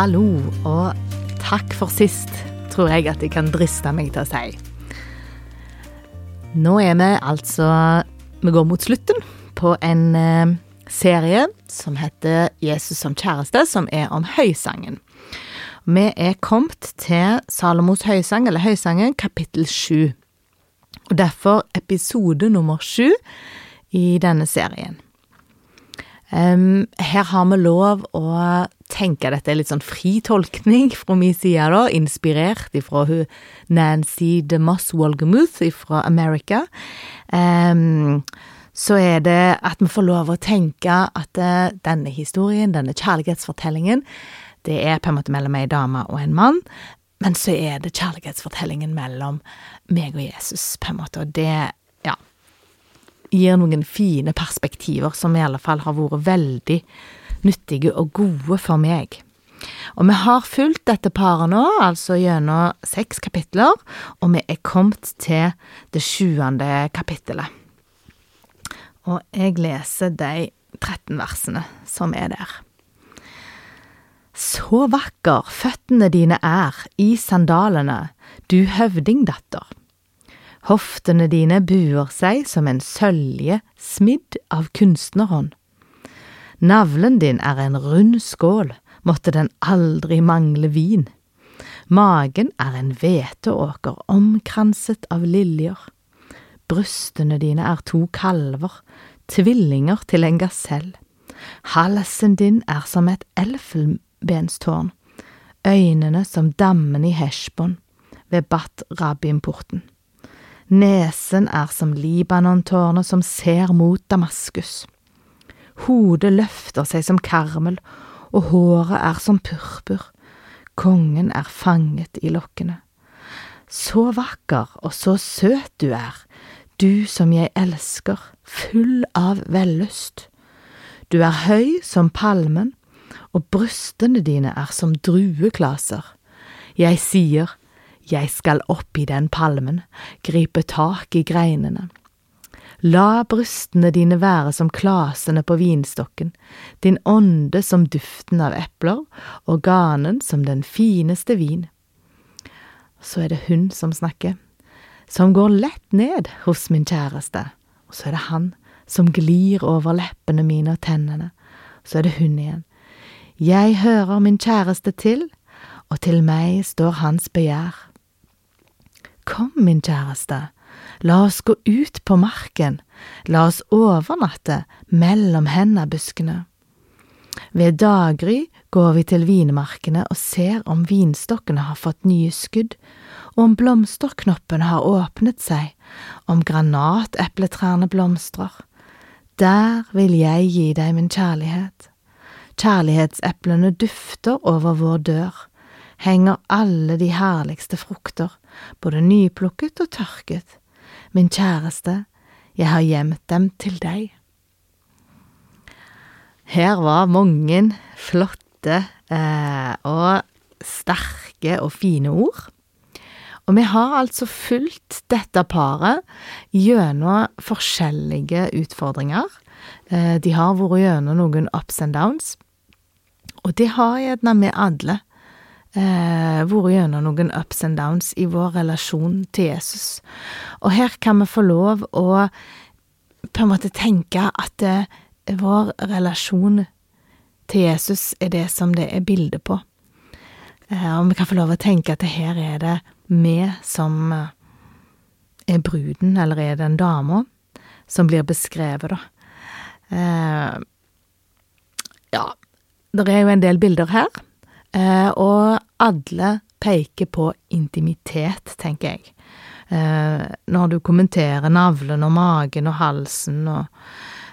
Hallo, og takk for sist, tror jeg at jeg kan driste meg til å si. Nå er vi altså Vi går mot slutten på en eh, serie som heter Jesus som kjæreste, som er om høysangen. Vi er kommet til Salomos høysang, eller Høysangen, kapittel sju. Og derfor episode nummer sju i denne serien. Um, her har vi lov å tenke dette er litt sånn fritolkning fra min side, da, inspirert ifra hun Nancy DeMoss Walgamuth fra America. Um, så er det at vi får lov å tenke at uh, denne historien, denne kjærlighetsfortellingen, det er på en måte mellom ei dame og en mann, men så er det kjærlighetsfortellingen mellom meg og Jesus, på en måte, og det gir noen fine perspektiver som i alle fall har vært veldig nyttige og gode for meg. Og vi har fulgt dette paret nå, altså gjennom seks kapitler, og vi er kommet til det sjuende kapittelet. Og jeg leser de 13 versene som er der. Så vakker føttene dine er i sandalene, du høvdingdatter. Hoftene dine buer seg som en sølje smidd av kunstnerhånd. Navlen din er en rund skål, måtte den aldri mangle vin. Magen er en hveteåker omkranset av liljer. Brystene dine er to kalver, tvillinger til en gasell. Halsen din er som et elfenbenstårn, øynene som dammen i Heshbon ved Bat Rabin-porten. Nesen er som Libanon-tårnet som ser mot Damaskus. Hodet løfter seg som karmel, og håret er som purpur. Kongen er fanget i lokkene. Så vakker og så søt du er, du som jeg elsker, full av vellyst. Du er høy som palmen, og brystene dine er som drueklaser. Jeg sier, jeg skal opp i den palmen, gripe tak i greinene. La brystene dine være som klasene på vinstokken, din ånde som duften av epler, og ganen som den fineste vin. Så er det hun som snakker, som går lett ned hos min kjæreste, og så er det han som glir over leppene mine og tennene, så er det hun igjen. Jeg hører min kjæreste til, og til meg står hans begjær. Kom, min kjæreste, la oss gå ut på marken, la oss overnatte mellom hendabuskene. Ved daggry går vi til vinmarkene og ser om vinstokkene har fått nye skudd, og om blomsterknoppene har åpnet seg, om granatepletrærne blomstrer. Der vil jeg gi deg min kjærlighet. Kjærlighetseplene dufter over vår dør henger alle de herligste frukter, både nyplukket og tørket. Min kjæreste, jeg har gjemt dem til deg. Her var mange flotte eh, og sterke og fine ord. Og vi har altså fulgt dette paret gjennom forskjellige utfordringer. Eh, de har vært gjennom noen ups and downs, og det har gjerne vi alle eh, vært gjennom noen ups and downs i vår relasjon til Jesus. Og her kan vi få lov å på en måte tenke at eh, vår relasjon til Jesus er det som det er bilde på. Eh, og vi kan få lov å tenke at her er det vi som eh, er bruden, eller er den dama, som blir beskrevet, da. Eh, ja, det er jo en del bilder her. Eh, og alle peker på intimitet, tenker jeg. Eh, når du kommenterer navlen og magen og halsen og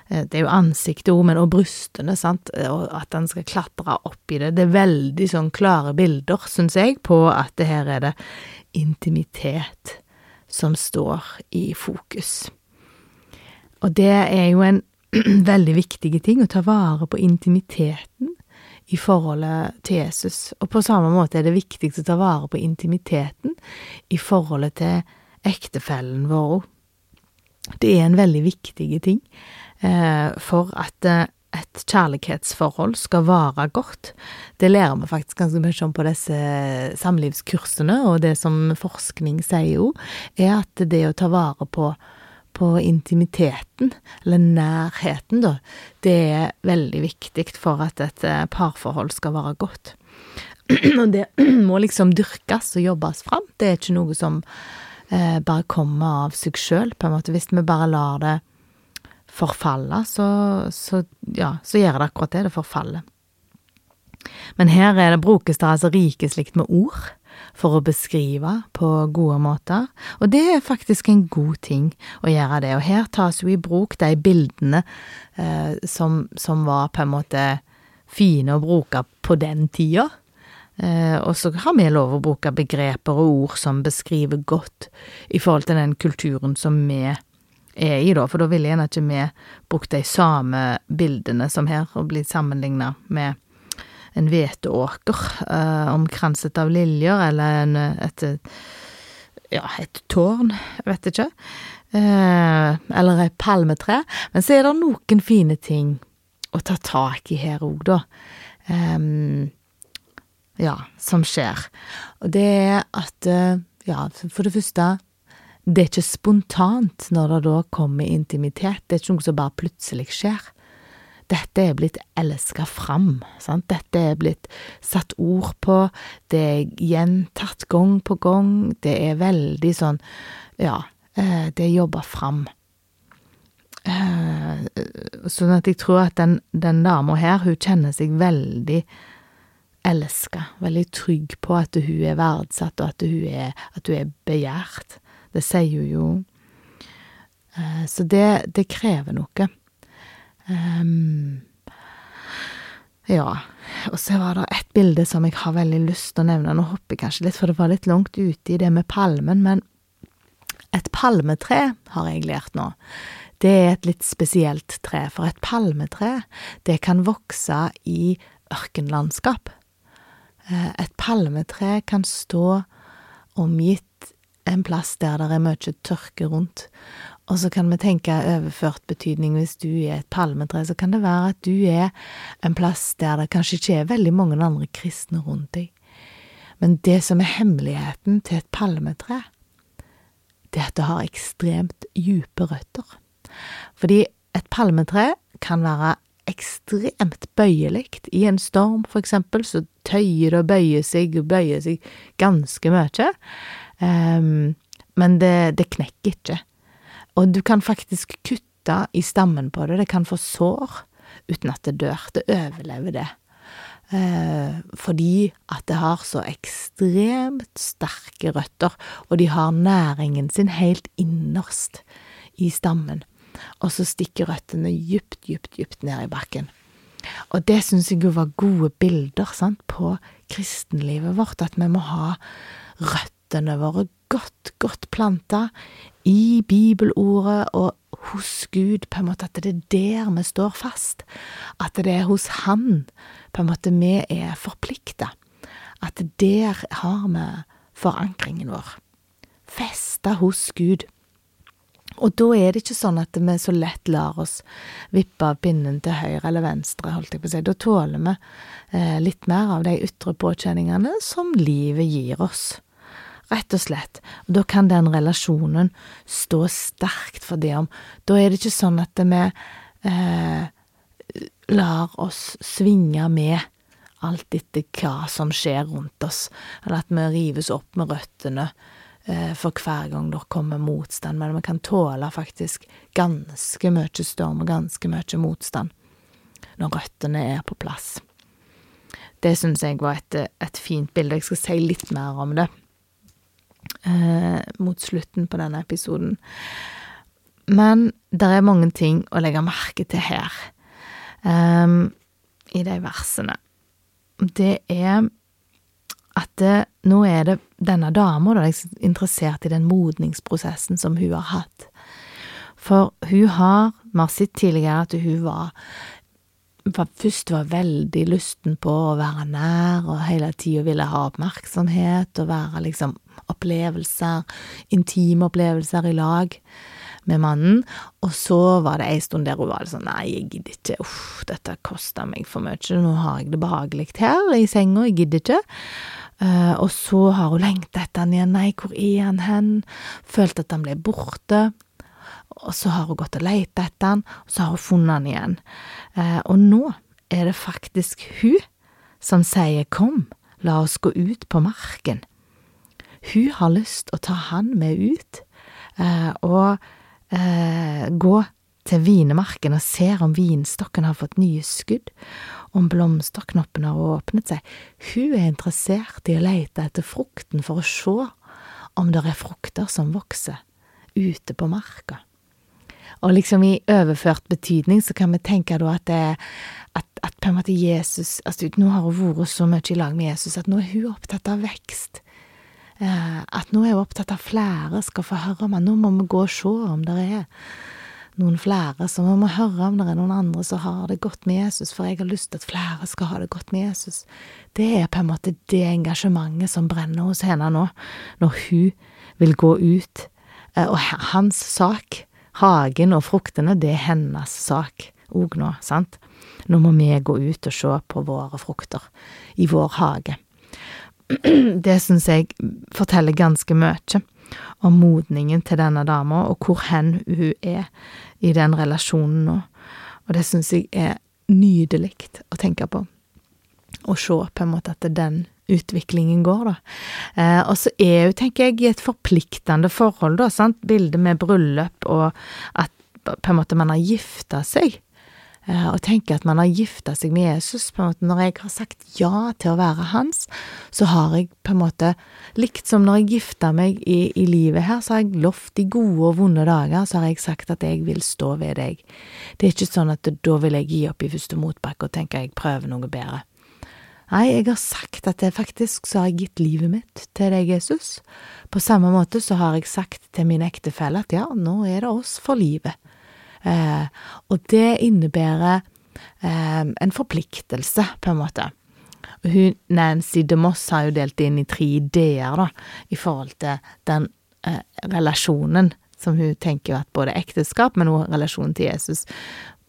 eh, Det er jo ansiktet òg, men og brystene, sant, og at han skal klatre opp i det. Det er veldig sånn klare bilder, syns jeg, på at det her er det intimitet som står i fokus. Og det er jo en veldig viktig ting, å ta vare på intimiteten i forholdet til Jesus. Og på samme måte er det viktig å ta vare på intimiteten i forholdet til ektefellen vår. Det er en veldig viktig ting eh, for at eh, et kjærlighetsforhold skal vare godt. Det lærer vi faktisk ganske mye om på disse samlivskursene, og det som forskning sier jo, er at det å ta vare på, på intimiteten, eller nærheten, da, det er veldig viktig for at et eh, parforhold skal være godt. Og det må liksom dyrkes og jobbes fram. Det er ikke noe som eh, bare kommer av seg sjøl, på en måte. Hvis vi bare lar det forfalle, så, så, ja, så gjør det akkurat det, det forfaller. Men her er det, brukes det altså rikeslikt med ord for å beskrive på gode måter, og det er faktisk en god ting å gjøre det, og her tas jo i bruk de bildene eh, som, som var på en måte fine å bruke på den tida. Eh, og så har vi lov å bruke begreper og ord som beskriver godt i forhold til den kulturen som vi er i, da, for da ville gjerne ikke vi brukt de samme bildene som her, og blitt sammenligna med en hveteåker eh, omkranset av liljer, eller en, et, ja, et tårn, jeg vet ikke, eh, eller et palmetre. Men så er det noen fine ting å ta tak i her òg, da. Um, ja, som skjer. Og det er at, eh, ja, for det første, det er ikke spontant når det da kommer intimitet. Det er ikke noe som bare plutselig skjer. Dette er blitt elska fram, sant. Dette er blitt satt ord på, det er gjentatt gang på gang, det er veldig sånn, ja, eh, det er jobba fram. Eh, sånn at jeg tror at den, den dama her, hun kjenner seg veldig elska, veldig trygg på at hun er verdsatt, og at hun er, at hun er begjært. Det sier hun jo. Eh, så det, det krever noe. Um, ja, og så var det et bilde som jeg har veldig lyst til å nevne. Nå hopper jeg kanskje litt, for det var litt langt ute i det med palmen, men et palmetre har jeg lært nå. Det er et litt spesielt tre, for et palmetre, det kan vokse i ørkenlandskap. Eh, et palmetre kan stå omgitt en plass der det er mye tørke rundt. Og så kan vi tenke overført betydning hvis du er et palmetre, så kan det være at du er en plass der det kanskje ikke er veldig mange andre kristne rundt deg. Men det som er hemmeligheten til et palmetre, det er at det har ekstremt dype røtter. Fordi et palmetre kan være ekstremt bøyelig. I en storm, for eksempel, så tøyer det og bøyer seg og bøyer seg ganske mye. Um, men det, det, knekker ikke. Og du kan faktisk kutte i stammen på det. Det kan få sår uten at det dør. Det overlever det. Eh, fordi at det har så ekstremt sterke røtter, og de har næringen sin helt innerst i stammen og så stikker røttene djupt, djupt, djupt ned i bakken. Og det syns jeg jo var gode bilder sant, på kristenlivet vårt, at vi må ha røttene våre godt, godt planta i bibelordet og hos Gud, på en måte at det er der vi står fast, at det er hos Han på en måte vi er forplikta, at der har vi forankringen vår, festa hos Gud. Og da er det ikke sånn at vi så lett lar oss vippe av pinnen til høyre eller venstre, holdt jeg på å si. Da tåler vi eh, litt mer av de ytre påkjenningene som livet gir oss. Rett og slett. Og da kan den relasjonen stå sterkt for det. Da er det ikke sånn at vi eh, lar oss svinge med alt etter hva som skjer rundt oss, eller at vi rives opp med røttene Eh, for hver gang det kommer motstand, men vi kan tåle faktisk ganske mye storm og ganske mye motstand når røttene er på plass. Det syns jeg var et, et, fint bilde. Jeg skal si litt mer om det eh, mot slutten på denne episoden. Men det er mange ting å legge merke til her, um, i de versene. Det er at det, nå er det denne dama da, er interessert i den modningsprosessen som hun har hatt. For hun har, vi har sett tidligere at hun var først var veldig lysten på å være nær og hele tida ville ha oppmerksomhet og være liksom opplevelser, intime opplevelser i lag. med mannen, og så var det ei stund der hun var sånn nei, jeg gidder ikke, uff, dette koster meg for mye, nå har jeg det behagelig her i senga, jeg gidder ikke. Uh, og så har hun lengta etter han igjen, nei, hvor er han hen, følt at han ble borte. Og så har hun gått og leita etter han, og så har hun funnet han igjen. Eh, og nå er det faktisk hun som sier kom, la oss gå ut på marken. Hun har lyst å ta han med ut, eh, og gå til vinemarken og ser om vinstokken har fått nye skudd, om blomsterknoppen har åpnet seg. Hun er interessert i å lete etter frukten for å se om det er frukter som vokser ute på marka. Og liksom i overført betydning så kan vi tenke da at det at, at på en måte Jesus altså Nå har hun vært så mye i lag med Jesus at nå er hun opptatt av vekst. Eh, at nå er hun opptatt av flere skal få høre om han. Nå må vi gå og se om det er noen flere, så vi må høre om det er noen andre som har det godt med Jesus, for jeg har lyst til at flere skal ha det godt med Jesus. Det er på en måte det engasjementet som brenner hos henne nå, når hun vil gå ut. Eh, og hans sak, hagen og fruktene, det er hennes sak òg nå, sant? Nå må vi gå ut og se på våre frukter i vår hage. Det syns jeg forteller ganske mye om modningen til denne dama, og hvor hen hun er i den relasjonen nå. Og det syns jeg er nydelig å tenke på. Å se på en måte at den utviklingen går, da. Eh, og så er jo, tenker jeg, i et forpliktende forhold, da, sant. Bildet med bryllup og at på en måte man har gifta seg. Eh, og tenker at man har gifta seg med Jesus. på en måte Når jeg har sagt ja til å være hans, så har jeg på en måte Likt som når jeg gifta meg i, i livet her, så har jeg lovt i gode og vonde dager, så har jeg sagt at jeg vil stå ved deg. Det er ikke sånn at da vil jeg gi opp i første motbakke og tenke jeg prøver noe bedre. Nei, jeg har sagt at jeg faktisk så har jeg gitt livet mitt til deg, Jesus. På samme måte så har jeg sagt til min ektefelle at ja, nå er det oss for livet. Eh, og det innebærer eh, en forpliktelse, på en måte. Hun, Nancy DeMoss har jo delt inn i tre ideer, da, i forhold til den eh, relasjonen som hun tenker at både ekteskap, men også relasjonen til Jesus.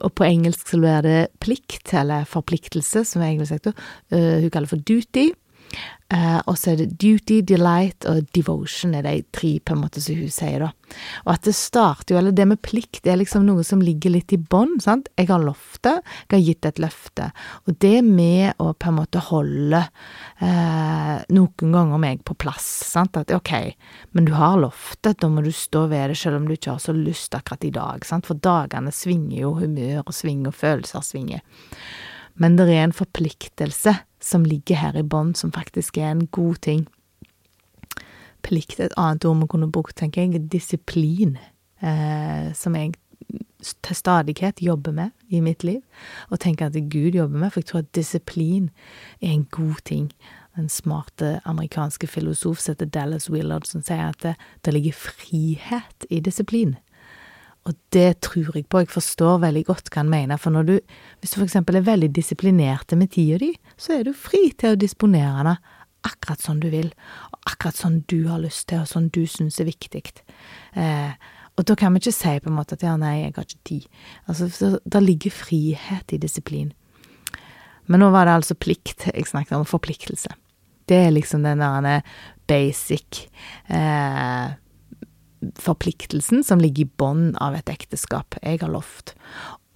Og på engelsk så blir det plikt, eller forpliktelse, som er engelsk sektor. Uh, hun kaller for duty. Uh, og så er det duty, delight og devotion er de tre på en måte som hun sier, da. Og at det starter jo, eller det med plikt, det er liksom noe som ligger litt i bånn, sant. Jeg har lovt det, jeg har gitt et løfte. Og det med å på en måte holde uh, noen ganger meg på plass, sant. At ok, men du har lovt det, da må du stå ved det selv om du ikke har så lyst akkurat i dag, sant. For dagene svinger jo, humør og svinger, og følelser svinger. Men det er en forpliktelse som ligger her i bånn, som faktisk er en god ting. Plikt et annet ord vi kunne brukt, tenker jeg, disiplin, eh, som jeg til stadighet jobber med i mitt liv, og tenker at Gud jobber med, for jeg tror at disiplin er en god ting. En smarte amerikanske filosof som heter Dallas Willard, som sier at det, det ligger frihet i disiplin. Og det tror jeg på, jeg forstår veldig godt hva han mener, for du, hvis du eksempel er veldig disiplinerte med tida di, så er du fri til å disponere den akkurat som du vil, og akkurat som du har lyst til, og som du syns er viktig. Eh, og da kan vi ikke si på en måte at ja, nei, jeg har ikke tid. Altså, det ligger frihet i disiplin. Men nå var det altså plikt jeg snakket om, forpliktelse. Det er liksom den der basic eh, forpliktelsen som ligger i bånn av et ekteskap. Jeg har lovt.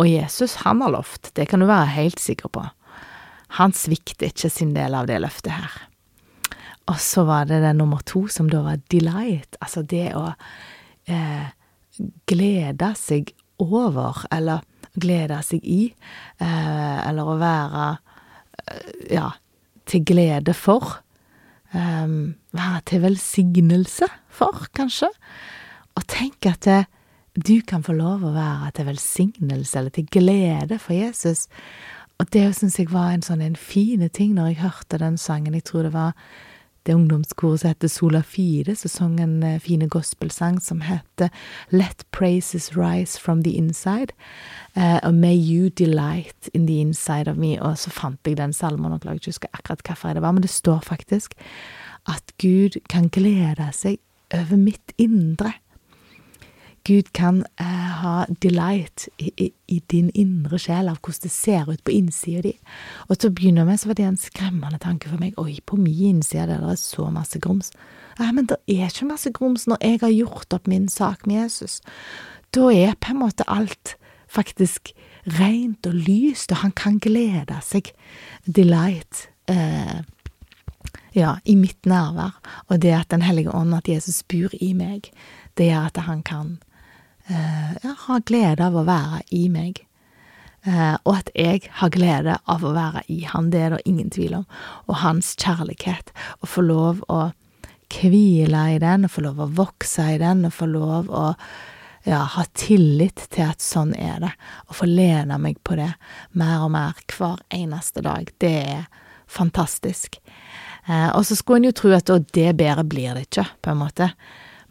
Og Jesus, han har lovt. Det kan du være helt sikker på. Han svikter ikke sin del av det løftet her. Og så var det det nummer to, som da var delight. Altså det å eh, glede seg over, eller glede seg i, eh, eller å være eh, ja, til glede for. Um, være til velsignelse for, kanskje. Og tenk at det, du kan få lov å være til velsignelse eller til glede for Jesus. Og det syns jeg var en sånn en fine ting når jeg hørte den sangen. Jeg tror det var det ungdomskoret som heter Sola Fide, som sang en fin fine gospelsang som heter Let praises rise from the inside, uh, May you delight in the inside of me. Og så fant jeg den salmen, og klarer ikke å huske akkurat hvilken det var, men det står faktisk at Gud kan glede seg over mitt indre. Gud kan eh, ha delight i, i, i, din indre sjel av hvordan det ser ut på innsida di. Og til å begynne med så var det en skremmende tanke for meg. Oi, på min innside der det er så masse grums. Nei, men det er ikke masse grums når jeg har gjort opp min sak med Jesus. Da er på en måte alt faktisk rent og lyst, og han kan glede seg. Delight. Eh, ja, i mitt nærvær, og det at Den hellige ånd, at Jesus bor i meg, det gjør at han kan eh, ha glede av å være i meg. Eh, og at jeg har glede av å være i han, det er det ingen tvil om. Og hans kjærlighet, å få lov å hvile i den, å få lov å vokse i den, å få lov å ja, ha tillit til at sånn er det, og få lene meg på det mer og mer hver eneste dag. Det er fantastisk. Eh, og så skulle en jo tro at å, det bedre blir det ikke, på en måte.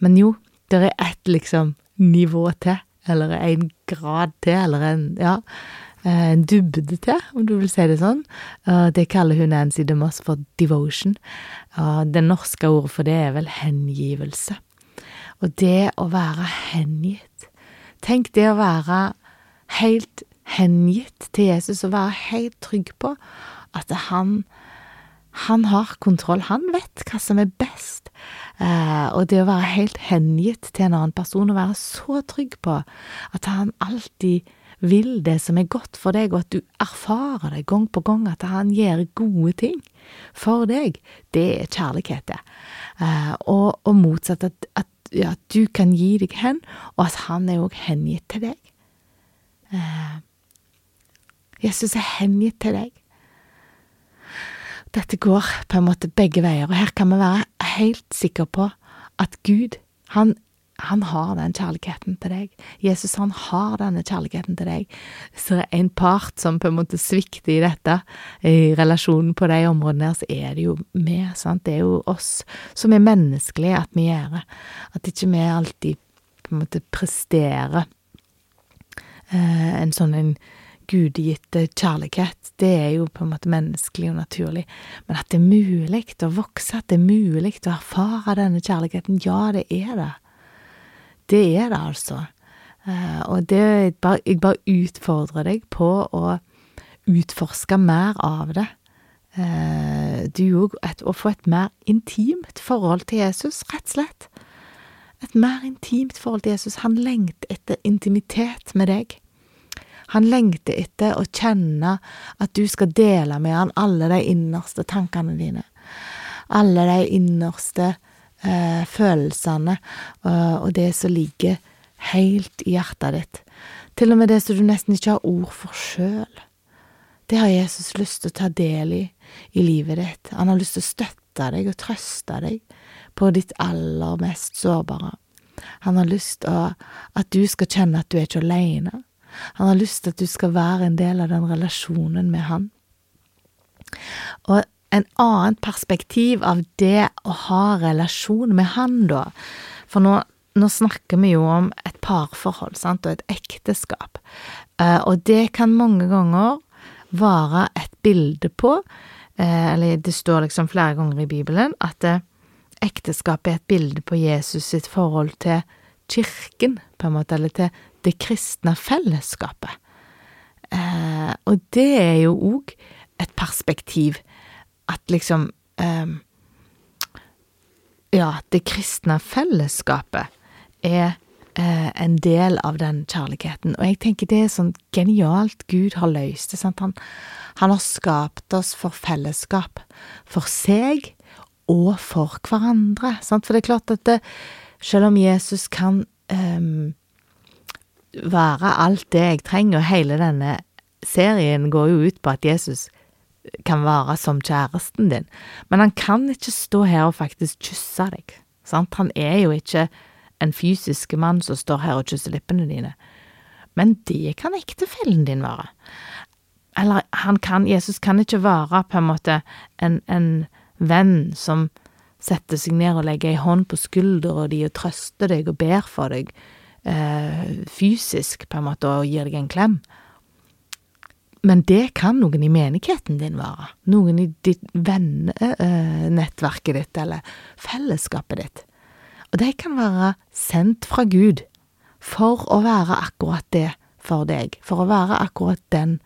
Men jo, det er ett liksom nivå til, eller en grad til, eller en ja, eh, en dybde til, om du vil si det sånn. Det kaller hun Nancy DeMoss for devotion. Det norske ordet for det er vel hengivelse. Og det å være hengitt Tenk det å være helt hengitt til Jesus, og være helt trygg på at han han har kontroll, han vet hva som er best. Eh, og det å være helt hengitt til en annen person, og være så trygg på at han alltid vil det som er godt for deg, og at du erfarer det gang på gang, at han gjør gode ting for deg, det er kjærlighet, det. Eh, og, og, motsatt, at, at, ja, at, du kan gi deg hen, og at han er òg hengitt til deg. Eh, Jesus er hengitt til deg dette går på en måte begge veier, og her kan vi være helt sikre på at Gud, han, han har den kjærligheten til deg. Jesus, han har denne kjærligheten til deg. Så en part som på en måte svikter i dette, i relasjonen på de områdene her, så er det jo vi, sant. Det er jo oss som er menneskelige at vi gjør det. At ikke vi alltid på en måte presterer eh, en sånn en gudgitte kjærlighet, det er jo på en måte menneskelig og naturlig, men at det er mulig å vokse, at det er mulig å erfare denne kjærligheten, ja, det er det. Det er det, altså. Eh, og det, jeg bare utfordrer deg på å utforske mer av det. Eh, du òg, å få et mer intimt forhold til Jesus, rett og slett. Et mer intimt forhold til Jesus. Han lengter etter intimitet med deg. Han lengter etter å kjenne at du skal dele med han alle de innerste tankene dine. Alle de innerste eh, følelsene uh, og det som ligger helt i hjertet ditt. Til og med det som du nesten ikke har ord for sjøl. Det har Jesus lyst til å ta del i i livet ditt. Han har lyst til å støtte deg og trøste deg på ditt aller mest sårbare. Han har lyst til at du skal kjenne at du er ikke aleine. Han har lyst til at du skal være en del av den relasjonen med han. Og en annen perspektiv av det å ha relasjon med han, da, for nå, nå snakker vi jo om et parforhold, sant, og et ekteskap, uh, og det kan mange ganger være et bilde på, uh, eller det står liksom flere ganger i Bibelen, at uh, ekteskapet er et bilde på Jesus sitt forhold til kirken, på en måte, eller til det kristne fellesskapet. Eh, og det er jo òg et perspektiv at liksom eh, Ja, det kristne fellesskapet er eh, en del av den kjærligheten. Og jeg tenker det er sånn genialt Gud har løst det. Sant? Han, han har skapt oss for fellesskap. For seg og for hverandre. Sant? For det er klart at det, selv om Jesus kan um, være alt det jeg trenger, og hele denne serien går jo ut på at Jesus kan være som kjæresten din, men han kan ikke stå her og faktisk kysse deg, sant, han er jo ikke en fysisk mann som står her og kysser lippene dine, men det kan ektefellen din være. Eller han kan, Jesus kan ikke være på en måte en, en venn som setter seg ned og legger ei hånd på skuldra di og trøster deg og ber for deg, fysisk, på en måte, og gir deg en klem. Men det kan noen i menigheten din være. Noen i ditt vennenettverket ditt, eller fellesskapet ditt. Og de kan være sendt fra Gud for å være akkurat det for deg, for å være akkurat den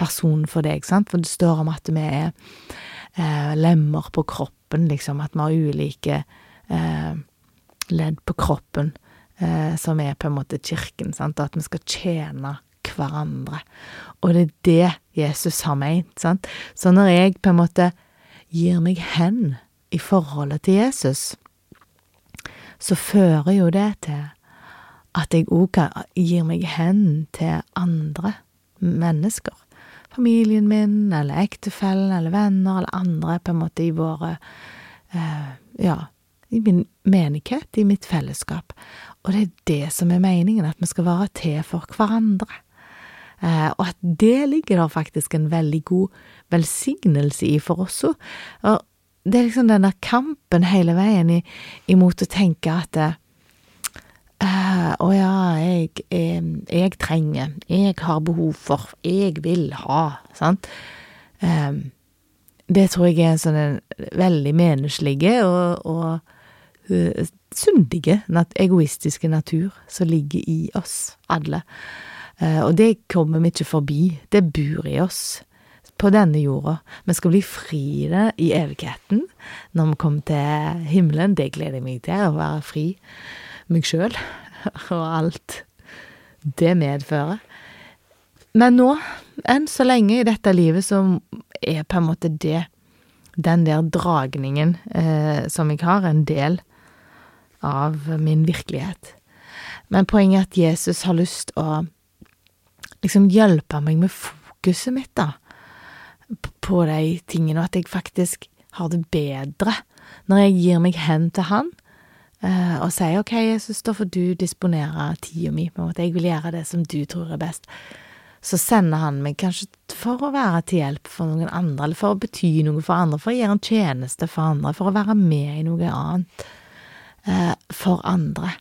personen for deg, sant, for det står om at vi er eh, lemmer på kroppen, liksom, at vi har ulike eh, ledd på kroppen, eh, som er på en måte kirken, sant, at vi skal tjene hverandre. Og det er det Jesus har meint, sant. Så når jeg på en måte gir meg hen i forholdet til Jesus, så fører jo det til at jeg òg gir meg hen til andre mennesker. Familien min, eller ektefellen, eller venner, eller andre på en måte i våre eh, Ja, i min menighet, i mitt fellesskap. Og det er det som er meningen, at vi skal være til for hverandre. Eh, og at det ligger der faktisk en veldig god velsignelse i for oss òg. Det er liksom denne kampen hele veien i, imot å tenke at eh, å ja, jeg, jeg, jeg, trenger, jeg har behov for, jeg vil ha, sant. Eh, det tror jeg er en sånn en veldig menneskelig og, og syndige, egoistiske natur som ligger i oss alle. Uh, og det kommer vi ikke forbi, det bor i oss på denne jorda. Vi skal bli fri det i evigheten når vi kommer til himmelen. Det gleder jeg meg til, å være fri meg sjøl og alt det medfører. Men nå, enn så lenge i dette livet, så er på en måte det, den der dragningen eh, som jeg har, en del av min virkelighet. Men poenget er at Jesus har lyst å liksom hjelpe meg med fokuset mitt, da på de tingene, og at jeg faktisk har det bedre når jeg gir meg hen til Han uh, og sier ok, Jesus, da får du disponere tida mi, på en måte, jeg vil gjøre det som du tror er best. Så sender han meg kanskje for å være til hjelp for noen andre, eller for å bety noe for andre, for å gjøre en tjeneste for andre, for å være med i noe annet for andre.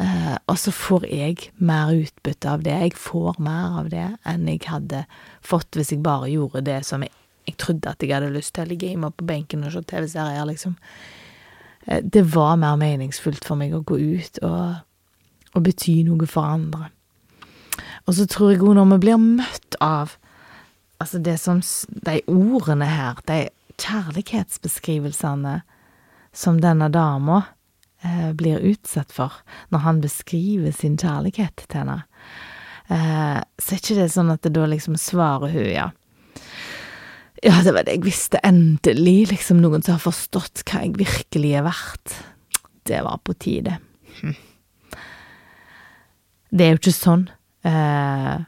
Uh, og så får jeg mer utbytte av det. Jeg får mer av det enn jeg hadde fått hvis jeg bare gjorde det som jeg, jeg trodde at jeg hadde lyst til, å ligge hjemme på benken og se TV-serier, liksom. Uh, det var mer meningsfullt for meg å gå ut og, og bety noe for andre. Og så tror jeg òg når vi blir møtt av altså det som De ordene her, de kjærlighetsbeskrivelsene som denne dama eh, blir utsatt for når han beskriver sin kjærlighet til henne. Eh, så er ikke det sånn at det da liksom svarer hun, ja. Ja, det var det jeg visste, endelig, liksom noen som har forstått hva jeg virkelig er verdt. Det var på tide. Hm. Det er jo ikke sånn. Eh,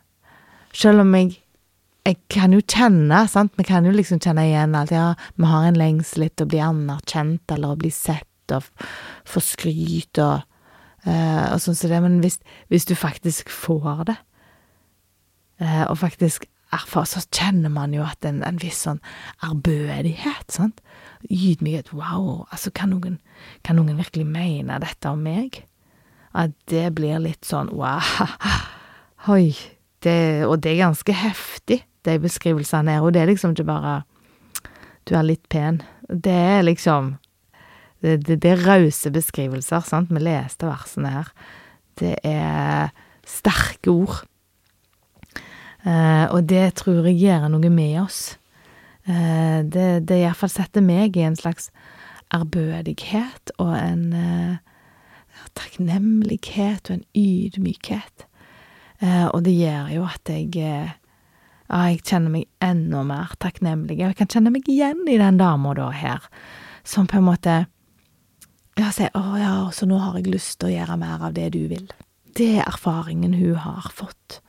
selv om jeg jeg kan jo kjenne, sant, vi kan jo liksom kjenne igjen at ja, vi har en lengsel etter å bli anerkjent eller å bli sett og få skryt og, uh, og sånn som det, men hvis, hvis, du faktisk får det, uh, og faktisk erfarer, så kjenner man jo at en, en viss sånn ærbødighet, sant, ydmykhet, wow, altså kan noen, kan noen virkelig mene dette om meg? At det blir litt sånn wow, hoi, det, og det er ganske heftig, de beskrivelsene her, og det er liksom ikke bare du er litt pen, det er liksom det, det, det er rause beskrivelser, sant. Vi leste versene her. Det er sterke ord. Eh, og det tror jeg gjør noe med oss. Eh, det, det iallfall setter meg i en slags ærbødighet og en eh, takknemlighet og en ydmykhet. Eh, og det gjør jo at jeg eh, ja, jeg kjenner meg enda mer takknemlig. Og jeg kan kjenne meg igjen i den dama da her, som på en måte ja, si å ja, så nå har jeg lyst til å gjøre mer av det du vil. Det er erfaringen hun har fått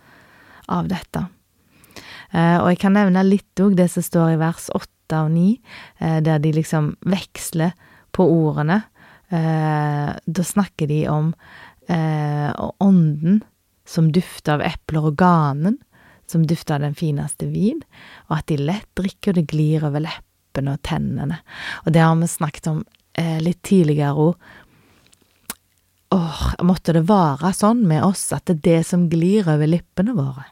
av dette. Eh, og jeg kan nevne litt òg det som står i vers åtte og ni, eh, der de liksom veksler på ordene. Eh, da snakker de om ånden som dufter av epler og ganen, som dufter den fineste vin, og at de lett drikker, og det glir over leppene og tennene. Og det har vi snakket om eh, litt tidligere òg Åh, måtte det være sånn med oss at det er det som glir over lippene våre?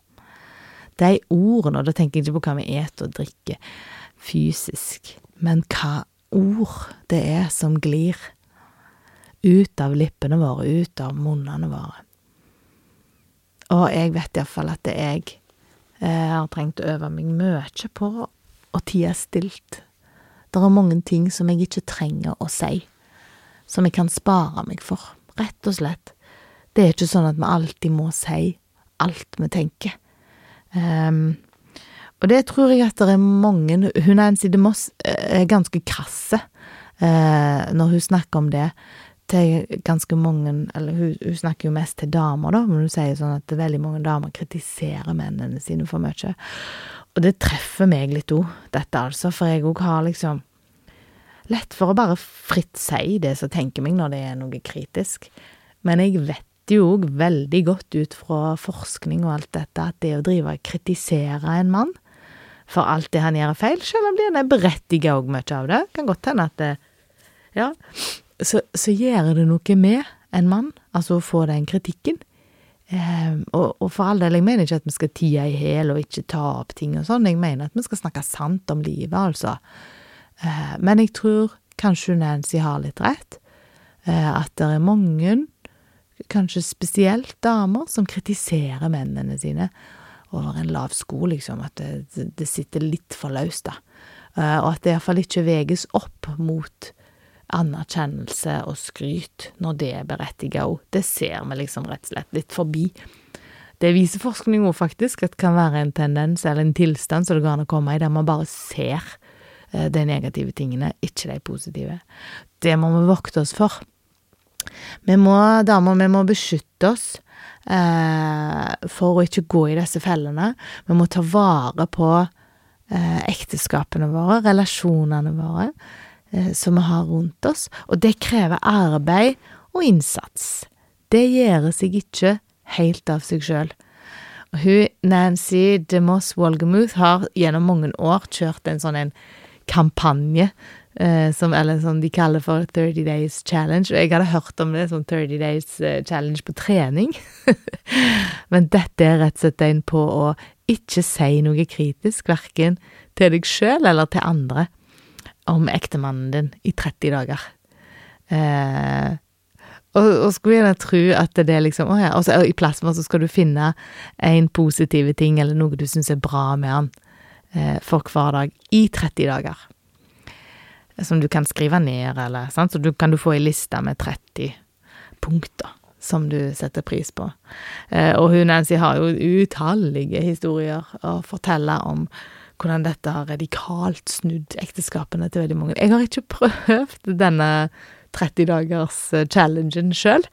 De ordene, og da tenker jeg ikke på hva vi eter og drikker fysisk, men hva ord det er som glir ut av lippene våre, ut av munnene våre. Og jeg vet iallfall at det er jeg eh, har trengt å øve meg mye på å tie stilt. Det er mange ting som jeg ikke trenger å si, som jeg kan spare meg for, rett og slett. Det er ikke sånn at vi alltid må si alt vi tenker. Um, og det tror jeg at det er mange Hun de Moss eh, er ganske krasse uh, når hun snakker om det til ganske mange Eller hun, hun, snakker jo mest til damer, da, men hun sier sånn at veldig mange damer kritiserer mennene sine for mye. Og det treffer meg litt òg, dette altså, for jeg òg har liksom lett for å bare fritt si det som tenker meg når det er noe kritisk, men jeg vet jo òg veldig godt ut fra forskning og alt dette at det å drive og kritisere en mann for alt det han gjør feil, selv om han er berettiget òg mye av det, kan godt hende at det, ja, så, så gjør det noe med en mann, altså å få den kritikken. Eh, og, og, for all del, jeg mener ikke at vi skal tie i hæl og ikke ta opp ting og sånn, jeg mener at vi skal snakke sant om livet, altså. Eh, men jeg tror kanskje Nancy har litt rett, eh, at det er mange, kanskje spesielt damer, som kritiserer mennene sine over en lav sko, liksom, at det, det sitter litt for løst, da. Eh, og at det iallfall ikke veges opp mot anerkjennelse og skryt når det er berettiget òg. Det ser vi liksom rett og slett litt forbi. Det viser forskning òg, faktisk, at det kan være en tendens eller en tilstand som det går an å komme i, der man bare ser eh, de negative tingene, ikke de positive. Det må vi vokte oss for. Vi må, damer, vi må beskytte oss eh, for å ikke gå i disse fellene. Vi må ta vare på eh, ekteskapene våre, relasjonene våre. Eh, som vi har rundt oss, og det krever arbeid og innsats. Det gjør seg ikke helt av seg sjøl. Hun, Nancy DeMoss Walgemuth har gjennom mange år kjørt en sånn en kampanje, eh, som, eller som de kaller for 30 Days Challenge, og jeg hadde hørt om det som 30 Days eh, Challenge på trening. Men dette er rett og slett en på å ikke si noe kritisk, verken til deg sjøl eller til andre om ektemannen din i 30 dager. Eh, og, og skulle gjerne tro at det er liksom Å ja. Og i plasma så skal du finne en positiv ting eller noe du syns er bra med han eh, for hver dag i 30 dager. Som du kan skrive ned, eller sant. Så du kan du få ei liste med 30 punkter som du setter pris på. Eh, og hun Nancy har jo utallige historier å fortelle om hvordan dette har radikalt snudd ekteskapene til veldig mange. Jeg har ikke prøvd denne 30-dagers-challengen eh, sjøl.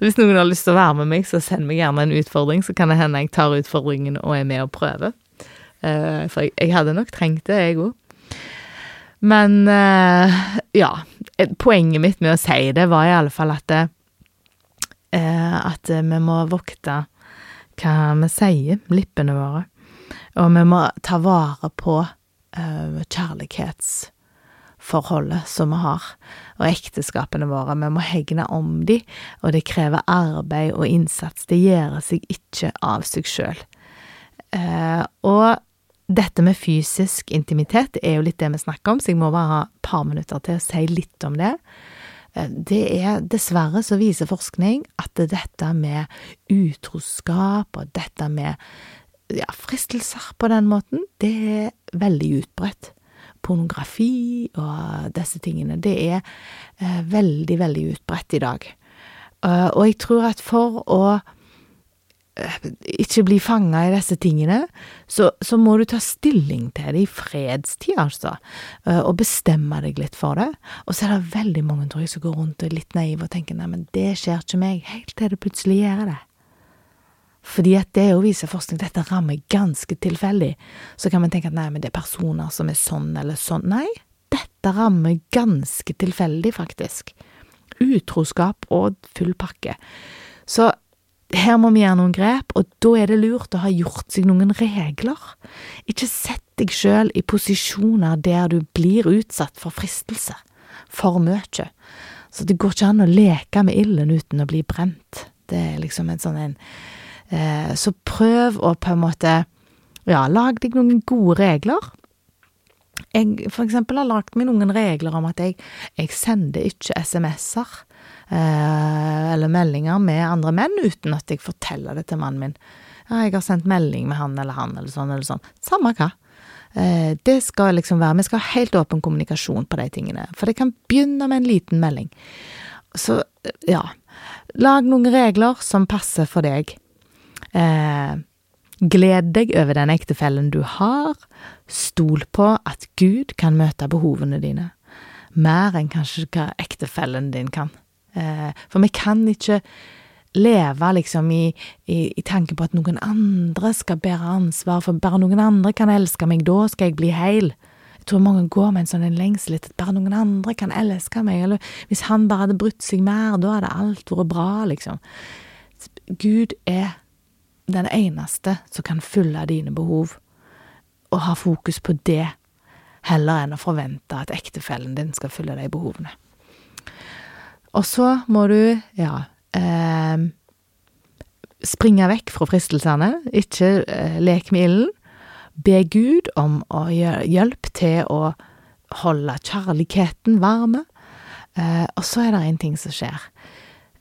Hvis noen har lyst til å være med meg, så send meg gjerne en utfordring, så kan det hende jeg tar utfordringen og er med og prøver. Uh, for jeg, hadde nok trengt det, jeg òg. Men uh, ja. Poenget mitt med å si det var i alle fall at det, At vi må vokte hva vi sier, lippene våre. Og vi må ta vare på uh, kjærlighetsforholdet som vi har, og ekteskapene våre. Vi må hegne om de, og det krever arbeid og innsats. Det gjør seg ikke av seg sjøl. Uh, eh, og dette med fysisk intimitet er jo litt det vi snakker om, så jeg må bare ha et par minutter til å si litt om det. Eh, det er dessverre så viser forskning at dette med utroskap og dette med ja, fristelser på den måten, det er veldig utbredt. Pornografi og disse tingene, det er eh, veldig, veldig utbredt i dag. Uh, og jeg tror at for å uh, ikke bli fanga i disse tingene, så, så, må du ta stilling til det i fredstid, altså, uh, og bestemme deg litt for det. Og så er det veldig mange, tror jeg, som går rundt og er litt naive og tenker nei, men det skjer ikke meg, helt til det plutselig gjør det. Fordi at det å vise forskning, dette rammer ganske tilfeldig. Så kan man tenke at nei, men det er personer som er sånn eller sånn. Nei, dette rammer ganske tilfeldig, faktisk. Utroskap og full pakke. Så her må vi gjøre noen grep, og da er det lurt å ha gjort seg noen regler. Ikke sett deg sjøl i posisjoner der du blir utsatt for fristelse. For mye. Så det går ikke an å leke med ilden uten å bli brent. Det er liksom en sånn en så prøv å på en måte, ja, lag deg noen gode regler. Jeg for eksempel har lagd meg noen regler om at jeg, jeg sender ikke SMS-er eh, eller meldinger med andre menn uten at jeg forteller det til mannen min. ja, jeg har sendt melding med han eller han, eller sånn eller sånn. Samme hva. Eh, det skal liksom være Vi skal ha helt åpen kommunikasjon på de tingene. For det kan begynne med en liten melding. Så ja. Lag noen regler som passer for deg. Eh, gled deg over den ektefellen du har. Stol på at Gud kan møte behovene dine. Mer enn kanskje hva ektefellen din kan. Eh, for vi kan ikke leve liksom i, i, i tanken på at noen andre skal bære ansvar, for bare noen andre kan elske meg, da skal jeg bli heil. Jeg tror mange går med en sånn lengsel etter at bare noen andre kan elske meg, eller hvis han bare hadde brutt seg mer, da hadde alt vært bra, liksom. Gud er den eneste som kan fylle dine behov, og ha fokus på det, heller enn å forvente at ektefellen din skal fylle de behovene. Og så må du, ja, eh, springe vekk fra fristelsene, ikke eh, lek med ilden. Be Gud om å hjelp til å holde kjærligheten varme. Eh, og så er det en ting som skjer.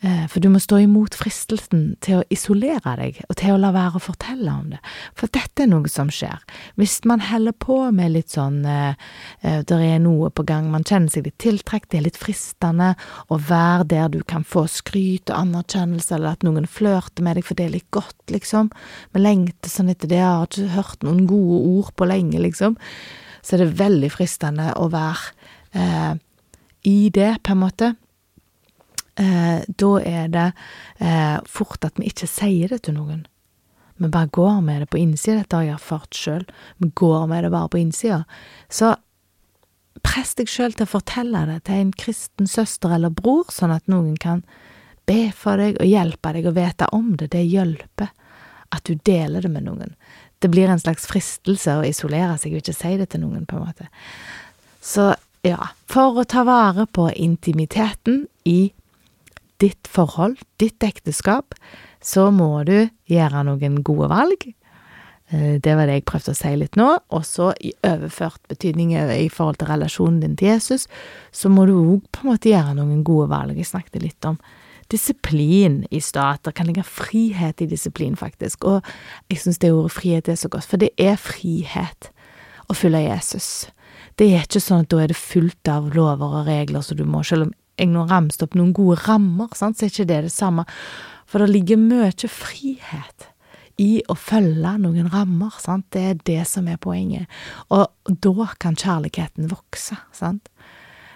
Eh, for du må stå imot fristelsen til å isolere deg, og til å la være å fortelle om det. For dette er noe som skjer. Hvis man heller på med litt sånn eh, eh Det er noe på gang, man kjenner seg litt tiltrukket, det er litt fristende å være der du kan få skryt og anerkjennelse, eller at noen flørter med deg, for det er litt godt, liksom. Vi lengter sånn etter det, jeg har ikke hørt noen gode ord på lenge, liksom. Så er det veldig fristende å være eh, i det, på en måte eh, da er det eh, fort at vi ikke sier det til noen. Vi bare går med det på innsida. Dette har jeg erfart sjøl. Vi går med det bare på innsida. Så press deg sjøl til å fortelle det til en kristen søster eller bror, sånn at noen kan be for deg og hjelpe deg å vite om det. Det hjelper at du deler det med noen. Det blir en slags fristelse å isolere seg og ikke si det til noen, på en måte. Så ja, for å ta vare på intimiteten i ditt forhold, ditt ekteskap, så må du gjøre noen gode valg. Eh, det var det jeg prøvde å si litt nå. Og så i overført betydning i forhold til relasjonen din til Jesus, så må du òg på en måte gjøre noen gode valg. Jeg snakket litt om disiplin i stat. Det kan ligge frihet i disiplin, faktisk. Og jeg syns det ordet frihet er så godt, for det er frihet å følge Jesus. Det er ikke sånn at da er det fullt av lover og regler så du må, selv om jeg nå ramset opp noen gode rammer, sant, så er ikke det det samme. For det ligger mye frihet i å følge noen rammer, sant. Det er det som er poenget. Og da kan kjærligheten vokse, sant.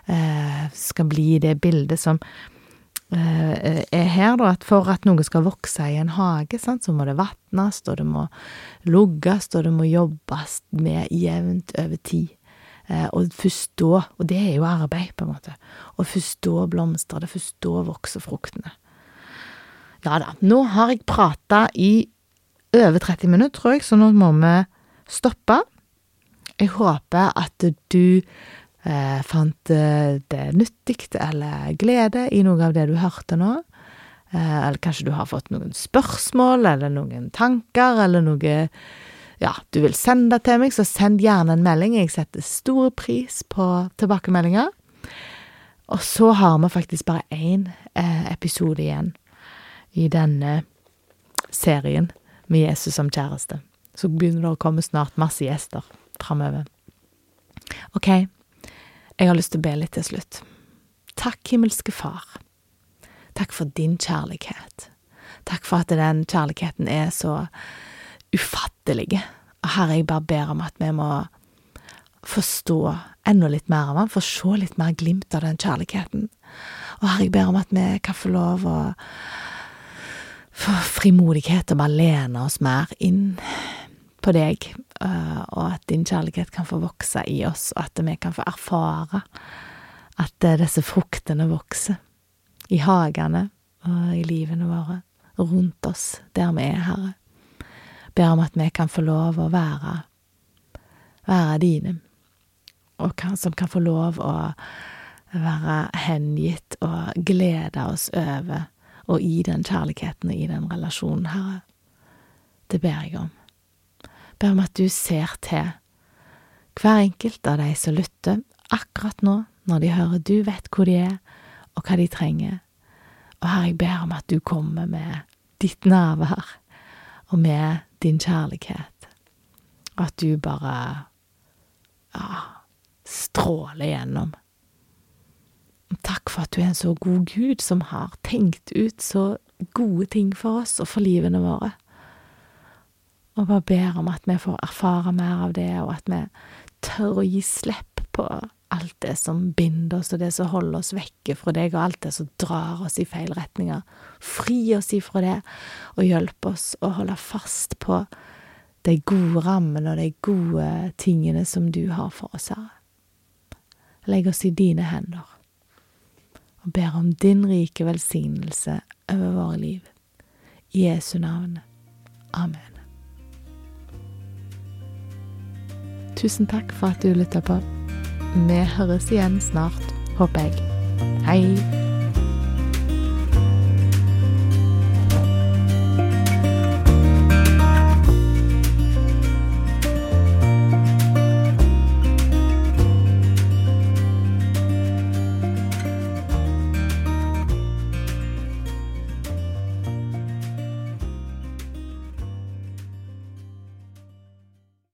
Eh, skal bli det bildet som eh, er her, da, at for at noe skal vokse i en hage, sant, så må det vatnes, og det må lugges, og det må jobbes med jevnt over tid. Eh, og først da, og det er jo arbeid, på en måte, og først da blomstrer det, først da vokser fruktene. Ja da, nå har jeg prata i over 30 minutter, tror jeg, så nå må vi stoppe. Jeg håper at du eh, fant eh, det nyttig eller glede i noe av det du hørte nå. Eh, eller kanskje du har fått noen spørsmål eller noen tanker eller noe ja, du vil sende det til meg, så send gjerne en melding. Jeg setter stor pris på tilbakemeldinger. Og så har vi faktisk bare én eh, episode igjen i denne serien med Jesus som kjæreste. Så begynner det å komme snart masse gjester framover. Ok, jeg har lyst til å be litt til slutt. Takk, himmelske Far. Takk for din kjærlighet. Takk for at den kjærligheten er så ufattelige. Herre, jeg bare ber om at vi må forstå enda litt mer av den, få se litt mer glimt av den kjærligheten. Og Herre, jeg ber om at vi kan få lov å få frimodighet og bare lene oss mer inn på deg, eh, og at din kjærlighet kan få vokse i oss, og at vi kan få erfare at eh, disse fruktene vokser i hagene og i livene våre, rundt oss, der vi er, Herre ber om at vi kan få lov å være, være dine, og kan, som kan få lov å være hengitt og glede oss over og i den kjærligheten og i den relasjonen, Herre. Det ber jeg om. Ber om at du ser til hver enkelt av de som lytter akkurat nå, når de hører du vet hvor de er, og hva de trenger. Og Herre, jeg ber om at du kommer med ditt nærvær, og med din kjærlighet. At du bare ja, stråler gjennom. Takk for at du er en så god Gud som har tenkt ut så gode ting for oss og for livene våre. Og bare ber om at vi får erfare mer av det, og at vi tør å gi slipp på alt det som binder oss, og det som holder oss vekke fra deg, og alt det som drar oss i feil retninger. Fri oss ifra det, og hjelp oss å holde fast på de gode rammene og de gode tingene som du har for oss, Herre. Legg oss i dine hender, og ber om din rike velsignelse over våre liv. I Jesu navn. Amen. Tusen takk for at du lytta på. Vi høres igjen snart, håper jeg. Hei!